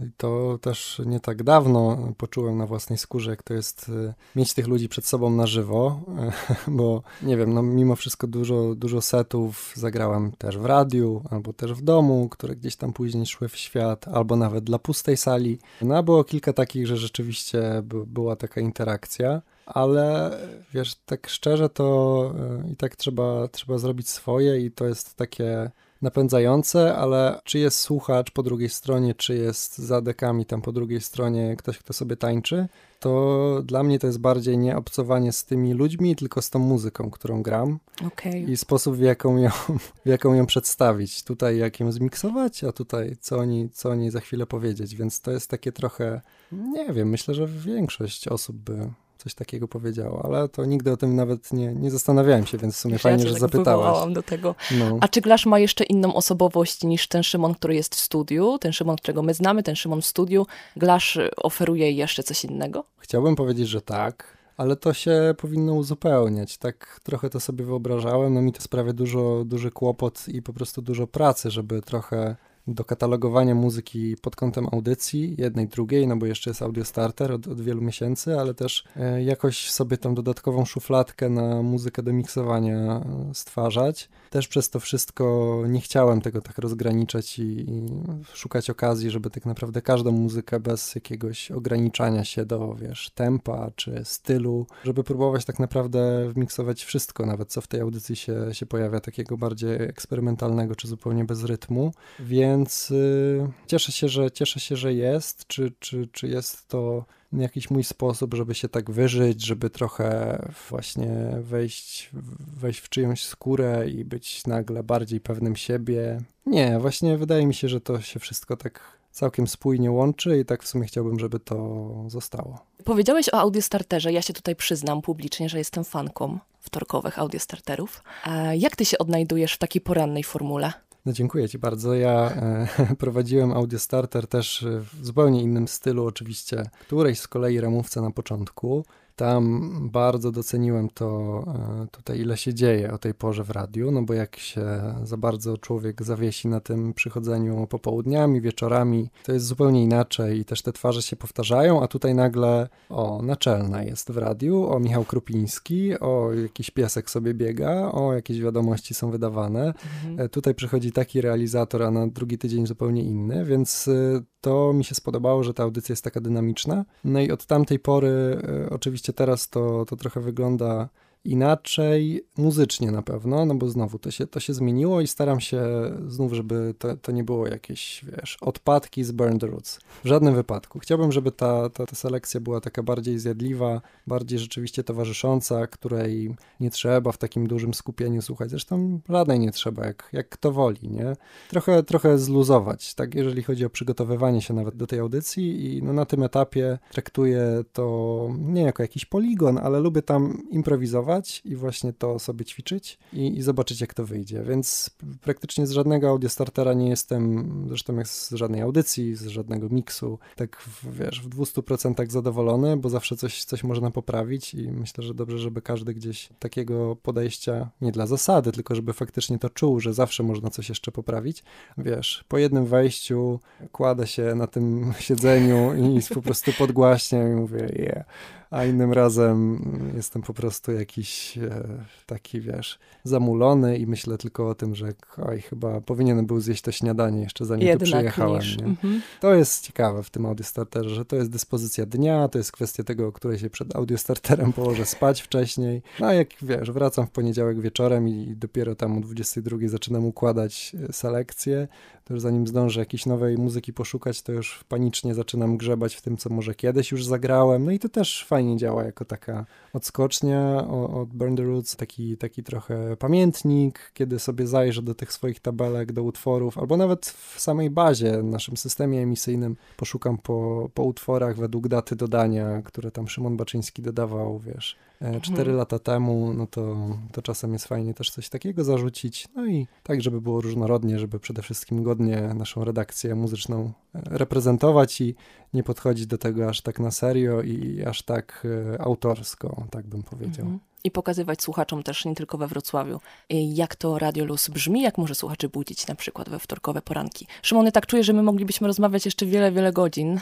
y, to też nie tak dawno poczułem na własnej skórze, jak to jest y, mieć tych ludzi przed sobą na żywo, [laughs] bo nie wiem, no mimo wszystko dużo, dużo setów zagrałem też w radiu, albo też w domu, które gdzieś tam później szły w świat, albo nawet dla pustej sali. No było kilka takich, że rzeczywiście była taka interakcja ale wiesz, tak szczerze to y, i tak trzeba, trzeba zrobić swoje i to jest takie napędzające, ale czy jest słuchacz po drugiej stronie, czy jest za dekami tam po drugiej stronie ktoś, kto sobie tańczy, to dla mnie to jest bardziej nie obcowanie z tymi ludźmi, tylko z tą muzyką, którą gram okay. i sposób, w jaką, ją, [laughs] w jaką ją przedstawić. Tutaj jak ją zmiksować, a tutaj co oni, co oni za chwilę powiedzieć, więc to jest takie trochę, nie wiem, myślę, że większość osób by coś takiego powiedziało, ale to nigdy o tym nawet nie, nie zastanawiałem się, więc w sumie fajnie, ja że tak zapytałaś. do tego. No. A czy Glasz ma jeszcze inną osobowość niż ten Szymon, który jest w studiu, ten Szymon, którego my znamy, ten Szymon w studiu? Glasz oferuje jeszcze coś innego? Chciałbym powiedzieć, że tak. Ale to się powinno uzupełniać. Tak trochę to sobie wyobrażałem. No mi to sprawia dużo, duży kłopot i po prostu dużo pracy, żeby trochę do katalogowania muzyki pod kątem audycji, jednej, drugiej, no bo jeszcze jest Audio Starter od, od wielu miesięcy, ale też e, jakoś sobie tą dodatkową szufladkę na muzykę do miksowania e, stwarzać. Też przez to wszystko nie chciałem tego tak rozgraniczać i, i szukać okazji, żeby tak naprawdę każdą muzykę bez jakiegoś ograniczania się do, wiesz, tempa czy stylu, żeby próbować tak naprawdę wmiksować wszystko, nawet co w tej audycji się, się pojawia, takiego bardziej eksperymentalnego czy zupełnie bez rytmu. Więc y, cieszę się, że cieszę się, że jest. Czy, czy, czy jest to jakiś mój sposób, żeby się tak wyżyć, żeby trochę właśnie wejść, wejść w czyjąś skórę i być nagle bardziej pewnym siebie. Nie, właśnie wydaje mi się, że to się wszystko tak całkiem spójnie łączy i tak w sumie chciałbym, żeby to zostało. Powiedziałeś o Audiostarterze. Ja się tutaj przyznam publicznie, że jestem fanką wtorkowych Audiostarterów. A jak ty się odnajdujesz w takiej porannej formule? No dziękuję Ci bardzo. Ja e, [laughs] prowadziłem Audio Starter też w zupełnie innym stylu, oczywiście, którejś z kolei ramówce na początku. Tam bardzo doceniłem to e, tutaj, ile się dzieje o tej porze w radiu, no bo jak się za bardzo człowiek zawiesi na tym przychodzeniu popołudniami, wieczorami, to jest zupełnie inaczej i też te twarze się powtarzają, a tutaj nagle o, naczelna jest w radiu, o Michał Krupiński, o jakiś piesek sobie biega, o jakieś wiadomości są wydawane. Mhm. E, tutaj przychodzi taki realizator, a na drugi tydzień zupełnie inny, więc e, to mi się spodobało, że ta audycja jest taka dynamiczna. No i od tamtej pory oczywiście oczywiście teraz to, to trochę wygląda inaczej, muzycznie na pewno, no bo znowu to się, to się zmieniło i staram się znów, żeby to, to nie było jakieś, wiesz, odpadki z Burn the Roots. W żadnym wypadku. Chciałbym, żeby ta, ta, ta selekcja była taka bardziej zjadliwa, bardziej rzeczywiście towarzysząca, której nie trzeba w takim dużym skupieniu słuchać. Zresztą żadnej nie trzeba, jak, jak kto woli, nie? Trochę, trochę zluzować, tak, jeżeli chodzi o przygotowywanie się nawet do tej audycji i no, na tym etapie traktuję to nie jako jakiś poligon, ale lubię tam improwizować, i właśnie to sobie ćwiczyć i, i, zobaczyć, jak to wyjdzie. Więc praktycznie z żadnego audiostartera nie jestem, zresztą jak z żadnej audycji, z żadnego miksu, tak w, wiesz, w 200% zadowolony, bo zawsze coś, coś można poprawić i myślę, że dobrze, żeby każdy gdzieś takiego podejścia, nie dla zasady, tylko żeby faktycznie to czuł, że zawsze można coś jeszcze poprawić. Wiesz, po jednym wejściu kładę się na tym [laughs] siedzeniu i po prostu podgłaśniam i mówię, yeah a innym razem jestem po prostu jakiś e, taki, wiesz, zamulony i myślę tylko o tym, że oj, chyba powinienem był zjeść to śniadanie jeszcze zanim Jednak tu przyjechałem. Mhm. To jest ciekawe w tym audiostarterze, że to jest dyspozycja dnia, to jest kwestia tego, o której się przed audiostarterem położę spać wcześniej. No a jak wiesz, wracam w poniedziałek wieczorem i dopiero tam o 22 zaczynam układać e, selekcję, to już zanim zdążę jakiejś nowej muzyki poszukać, to już panicznie zaczynam grzebać w tym, co może kiedyś już zagrałem. No i to też fajnie działa jako taka odskocznia od Burn the Roots, taki, taki trochę pamiętnik, kiedy sobie zajrzę do tych swoich tabelek, do utworów, albo nawet w samej bazie, naszym systemie emisyjnym poszukam po, po utworach według daty dodania, które tam Szymon Baczyński dodawał, wiesz, E, cztery mhm. lata temu, no to, to czasem jest fajnie też coś takiego zarzucić. No i tak, żeby było różnorodnie, żeby przede wszystkim godnie naszą redakcję muzyczną e, reprezentować i nie podchodzić do tego aż tak na serio i aż tak e, autorsko, tak bym powiedział. Mhm i pokazywać słuchaczom też nie tylko we Wrocławiu, jak to Radio Luz brzmi, jak może słuchaczy budzić na przykład we wtorkowe poranki. Szymony, tak czuję, że my moglibyśmy rozmawiać jeszcze wiele, wiele godzin,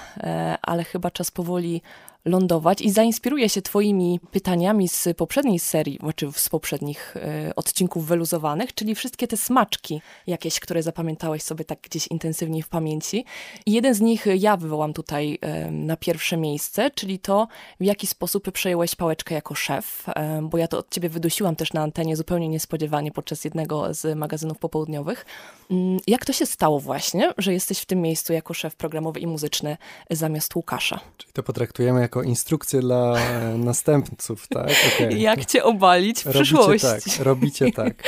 ale chyba czas powoli lądować i zainspiruję się Twoimi pytaniami z poprzedniej serii, czy z poprzednich e, odcinków wyluzowanych, czyli wszystkie te smaczki jakieś, które zapamiętałeś sobie tak gdzieś intensywniej w pamięci. I jeden z nich ja wywołam tutaj e, na pierwsze miejsce, czyli to, w jaki sposób przejąłeś pałeczkę jako szef, e, bo ja to od Ciebie wydusiłam też na antenie zupełnie niespodziewanie podczas jednego z magazynów popołudniowych. Mm, jak to się stało właśnie, że jesteś w tym miejscu jako szef programowy i muzyczny zamiast Łukasza? Czyli to potraktujemy jako instrukcję dla następców, tak? [laughs] Okay. Jak cię obalić w robicie przyszłości. Tak, robicie tak.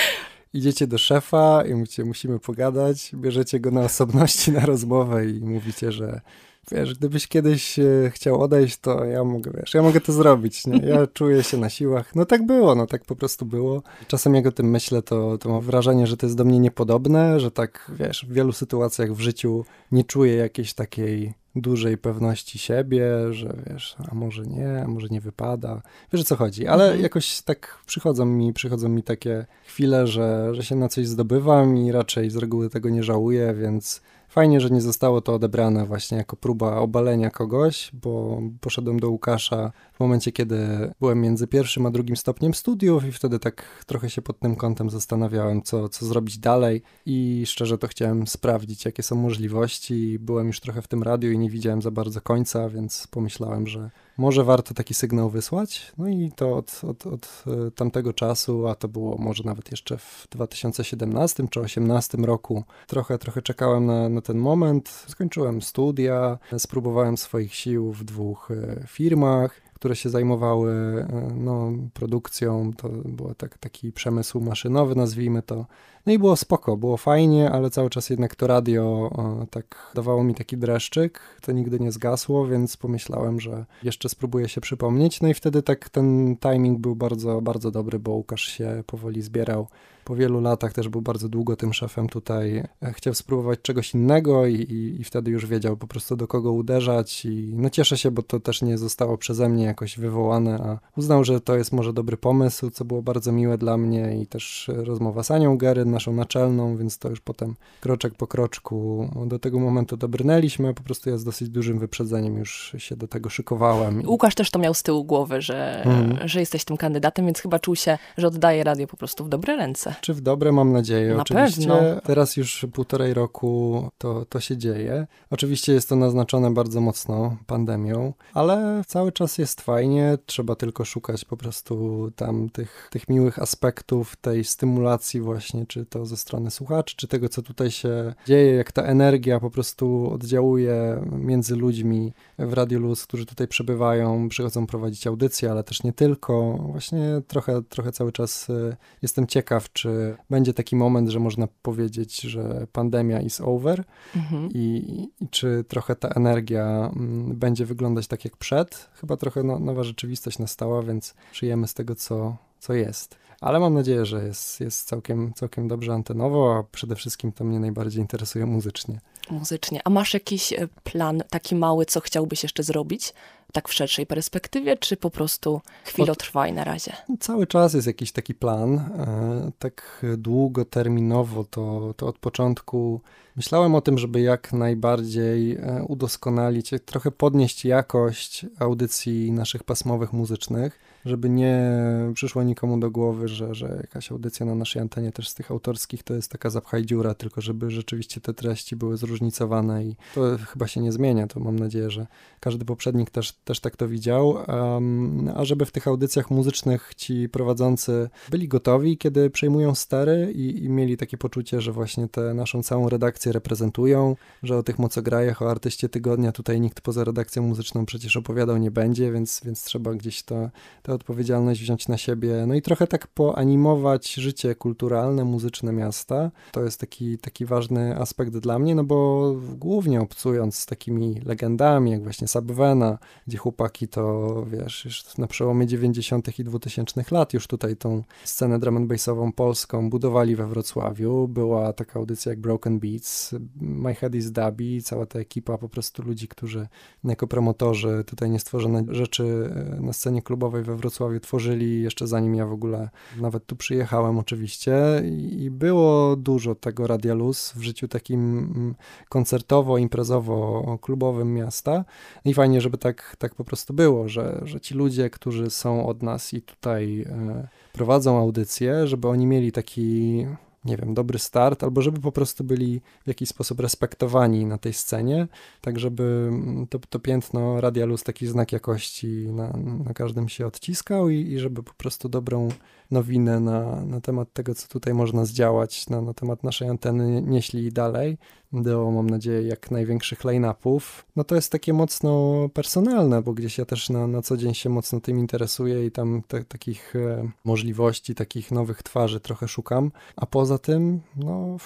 Idziecie do szefa i mówicie, musimy pogadać, bierzecie go na osobności na rozmowę i mówicie, że wiesz, gdybyś kiedyś e, chciał odejść, to ja mogę, wiesz, ja mogę to zrobić, nie? Ja [laughs] czuję się na siłach. No tak było, no tak po prostu było. Czasem jak o tym myślę, to, to mam wrażenie, że to jest do mnie niepodobne, że tak, wiesz, w wielu sytuacjach w życiu nie czuję jakiejś takiej dużej pewności siebie, że wiesz, a może nie, a może nie wypada. Wiesz o co chodzi, ale mhm. jakoś tak przychodzą mi, przychodzą mi takie chwile, że, że się na coś zdobywam i raczej z reguły tego nie żałuję, więc fajnie, że nie zostało to odebrane właśnie jako próba obalenia kogoś, bo poszedłem do Łukasza w momencie, kiedy byłem między pierwszym a drugim stopniem studiów i wtedy tak trochę się pod tym kątem zastanawiałem, co, co zrobić dalej i szczerze to chciałem sprawdzić, jakie są możliwości. Byłem już trochę w tym radiu i nie widziałem za bardzo końca, więc pomyślałem, że może warto taki sygnał wysłać. No i to od, od, od e, tamtego czasu, a to było może nawet jeszcze w 2017 czy 2018 roku, trochę, trochę czekałem na, na ten moment. Skończyłem studia, spróbowałem swoich sił w dwóch e, firmach które się zajmowały e, no, produkcją, to był tak, taki przemysł maszynowy, nazwijmy to. No i było spoko, było fajnie, ale cały czas jednak to radio tak dawało mi taki dreszczyk, to nigdy nie zgasło, więc pomyślałem, że jeszcze spróbuję się przypomnieć. No i wtedy tak ten timing był bardzo, bardzo dobry, bo Łukasz się powoli zbierał po wielu latach też był bardzo długo tym szefem tutaj. E, chciał spróbować czegoś innego i, i, i, wtedy już wiedział po prostu do kogo uderzać i no cieszę się, bo to też nie zostało przeze mnie jakoś wywołane, a uznał, że to jest może dobry pomysł, co było bardzo miłe dla mnie i też rozmowa z Anią Gery, naszą naczelną, więc to już potem kroczek po kroczku do tego momentu dobrnęliśmy, po prostu ja z dosyć dużym wyprzedzeniem już się do tego szykowałem. Łukasz też to miał z tyłu głowy, że, mhm. że jesteś tym kandydatem, więc chyba czuł się, że oddaje radio po prostu w dobre ręce. Czy w dobre, mam nadzieję. Na Oczywiście pewno. teraz już półtorej roku to, to się dzieje. Oczywiście jest to naznaczone bardzo mocno pandemią, ale cały czas jest fajnie. Trzeba tylko szukać po prostu tam tych, tych miłych aspektów, tej stymulacji właśnie, czy to ze strony słuchaczy, czy tego, co tutaj się dzieje, jak ta energia po prostu oddziałuje między ludźmi w Radio Luz, którzy tutaj przebywają, przychodzą prowadzić audycje, ale też nie tylko. Właśnie trochę, trochę cały czas y, jestem ciekaw, czy będzie taki moment, że można powiedzieć, że pandemia is over mhm. i, i, czy trochę ta energia mm, będzie wyglądać tak jak przed. Chyba trochę no, nowa rzeczywistość nastała, więc żyjemy z tego, co, co jest. Ale mam nadzieję, że jest, jest całkiem, całkiem dobrze antenowo, a przede wszystkim to mnie najbardziej interesuje muzycznie. Muzycznie. A masz jakiś e, plan taki mały, co chciałbyś jeszcze zrobić? tak w szerszej perspektywie, czy po prostu chwilotrwaj na razie? Cały czas jest jakiś taki plan. E, tak długoterminowo to, to od początku myślałem o tym, żeby jak najbardziej e, udoskonalić, trochę podnieść jakość audycji naszych pasmowych muzycznych żeby nie przyszło nikomu do głowy, że, że jakaś audycja na naszej antenie też z tych autorskich to jest taka zapchaj dziura, tylko żeby rzeczywiście te treści były zróżnicowane i to chyba się nie zmienia, to mam nadzieję, że każdy poprzednik też, też tak to widział, um, a żeby w tych audycjach muzycznych ci prowadzący byli gotowi, kiedy przejmują stery i, i mieli takie poczucie, że właśnie tę naszą całą redakcję reprezentują, że o tych mocograjach, o artyście tygodnia tutaj nikt poza redakcją muzyczną przecież opowiadał nie będzie, więc, więc trzeba gdzieś to, tę odpowiedzialność wziąć na siebie, no i trochę tak poanimować życie kulturalne, muzyczne miasta. To jest taki, taki ważny aspekt dla mnie, no bo głównie obcując z takimi legendami, jak właśnie Subvena, gdzie chłopaki to, wiesz, już na przełomie 90. i 2000 lat już tutaj tą scenę drum and bassową polską budowali we Wrocławiu. Była taka audycja jak Broken Beats, My Head is Dubby, cała ta ekipa po prostu ludzi, którzy jako promotorzy tutaj niestworzone rzeczy e, na scenie klubowej we Wrocławiu tworzyli jeszcze zanim ja w ogóle nawet tu przyjechałem oczywiście. I było dużo tego Radia Luz w życiu takim mm, koncertowo, imprezowo, klubowym miasta. I fajnie, żeby tak, tak po prostu było, że, że ci ludzie, którzy są od nas i tutaj e, prowadzą audycję, żeby oni mieli taki nie wiem, dobry start, albo żeby po prostu byli w jakiś sposób respektowani na tej scenie, tak żeby mm, to, to piętno Radia Luz, taki znak jakości na, na każdym się odciskał i, i żeby po prostu dobrą nowinę na, na temat tego, co tutaj można zdziałać, na, na temat naszej anteny nieśli dalej do, mam nadzieję, jak największych line-upów. No to jest takie mocno personalne, bo gdzieś ja też na, na co dzień się mocno tym interesuję i tam te, takich e, możliwości, takich nowych twarzy trochę szukam. A poza tym, no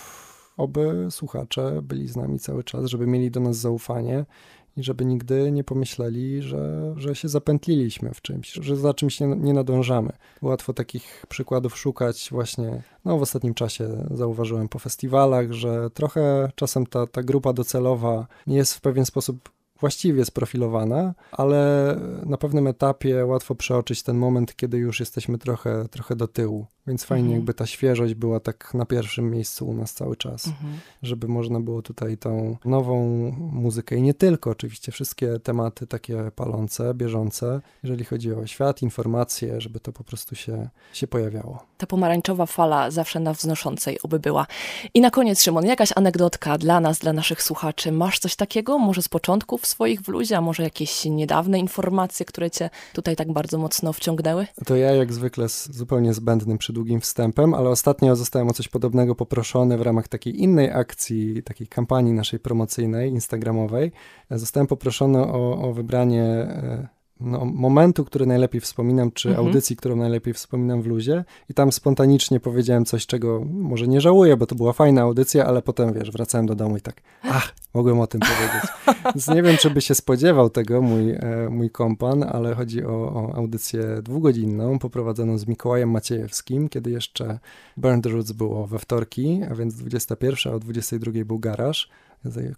oby słuchacze byli z nami cały czas, żeby mieli do nas zaufanie i żeby nigdy nie pomyśleli, że, że się zapętliliśmy w czymś, że za czymś nie, nie nadążamy. Łatwo takich przykładów szukać właśnie, no w ostatnim czasie zauważyłem po festiwalach, że trochę czasem ta, ta grupa docelowa jest w pewien sposób właściwie sprofilowana, ale na pewnym etapie łatwo przeoczyć ten moment, kiedy już jesteśmy trochę, trochę do tyłu Więc fajnie, Mhm. jakby ta świeżość była tak na pierwszym miejscu u nas cały czas, Mhm. żeby można było tutaj tą nową muzykę i nie tylko, oczywiście, wszystkie tematy takie palące, bieżące, jeżeli chodzi o świat, informacje, żeby to po prostu się, się pojawiało. Ta pomarańczowa fala zawsze na wznoszącej oby była. I na koniec, Szymon, jakaś anegdotka dla nas, dla naszych słuchaczy. Masz coś takiego? Może z początków swoich w luzie, a może jakieś niedawne informacje, które cię tutaj tak bardzo mocno wciągnęły? To ja jak zwykle z zupełnie zbędnym, przydługim wstępem, ale ostatnio zostałem o coś podobnego poproszony w ramach takiej innej akcji, takiej kampanii naszej promocyjnej, instagramowej. Zostałem poproszony o, o wybranie e, no, momentu, który najlepiej wspominam, czy Mhm. audycji, którą najlepiej wspominam w luzie. I tam spontanicznie powiedziałem coś, czego może nie żałuję, bo to była fajna audycja, ale potem, wiesz, wracałem do domu i tak, ach, mogłem o tym powiedzieć. [laughs] Więc nie wiem, czy by się spodziewał tego mój, e, mój kompan, ale chodzi o, o audycję dwugodzinną, poprowadzoną z Mikołajem Maciejewskim, kiedy jeszcze Burn the Roots było we wtorki, a więc 21, a o 22 był garaż.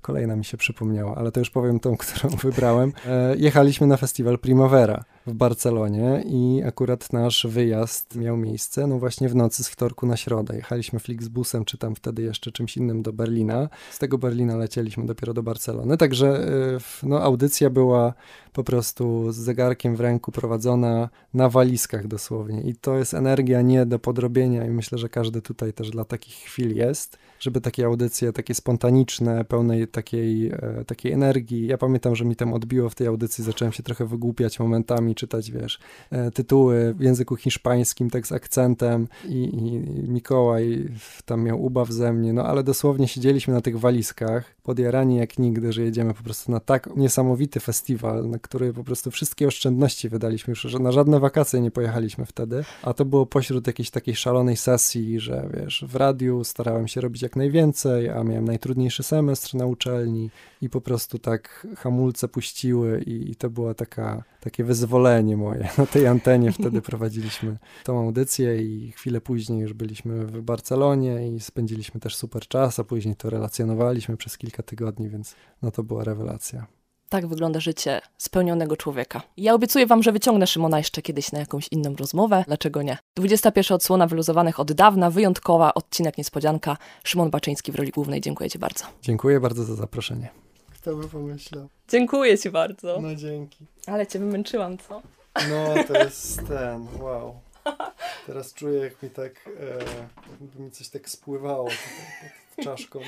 Kolejna mi się przypomniała, ale to już powiem tą, którą [laughs] wybrałem. E, jechaliśmy na festiwal Primavera w Barcelonie i akurat nasz wyjazd miał miejsce, no właśnie w nocy z wtorku na środę. Jechaliśmy Flixbusem, czy tam wtedy jeszcze czymś innym do Berlina. Z tego Berlina lecieliśmy dopiero do Barcelony, także e, no, audycja była po prostu z zegarkiem w ręku prowadzona na walizkach dosłownie i to jest energia nie do podrobienia i myślę, że każdy tutaj też dla takich chwil jest, żeby takie audycje, takie spontaniczne, pełnej takiej, e, takiej energii. Ja pamiętam, że mi tam odbiło w tej audycji, zacząłem się trochę wygłupiać momentami, czytać, wiesz, e, tytuły w języku hiszpańskim, tak z akcentem i, i Mikołaj tam miał ubaw ze mnie, no ale dosłownie siedzieliśmy na tych walizkach, podjarani jak nigdy, że jedziemy po prostu na tak niesamowity festiwal, na który po prostu wszystkie oszczędności wydaliśmy już, że na żadne wakacje nie pojechaliśmy wtedy, a to było pośród jakiejś takiej szalonej sesji, że wiesz, w radiu starałem się robić jak najwięcej, a miałem najtrudniejszy semestr na uczelni i po prostu tak hamulce puściły i, i to była taka, takie wyzwolenie moje. Na tej antenie wtedy [laughs] prowadziliśmy tą audycję i chwilę później już byliśmy w Barcelonie i spędziliśmy też super czas, a później to relacjonowaliśmy przez kilka tygodni, więc no to była rewelacja. Tak wygląda życie spełnionego człowieka. Ja obiecuję wam, że wyciągnę Szymona jeszcze kiedyś na jakąś inną rozmowę. Dlaczego nie? 21 odsłona wyluzowanych od dawna, wyjątkowa, odcinek niespodzianka. Szymon Baczyński w roli głównej. Dziękuję ci bardzo. Dziękuję bardzo za zaproszenie. Kto by pomyślał? Dziękuję ci bardzo. No dzięki. Ale cię wymęczyłam, co? No to jest ten, wow. Teraz czuję jak mi tak, e, jakby mi coś tak spływało pod czaszką.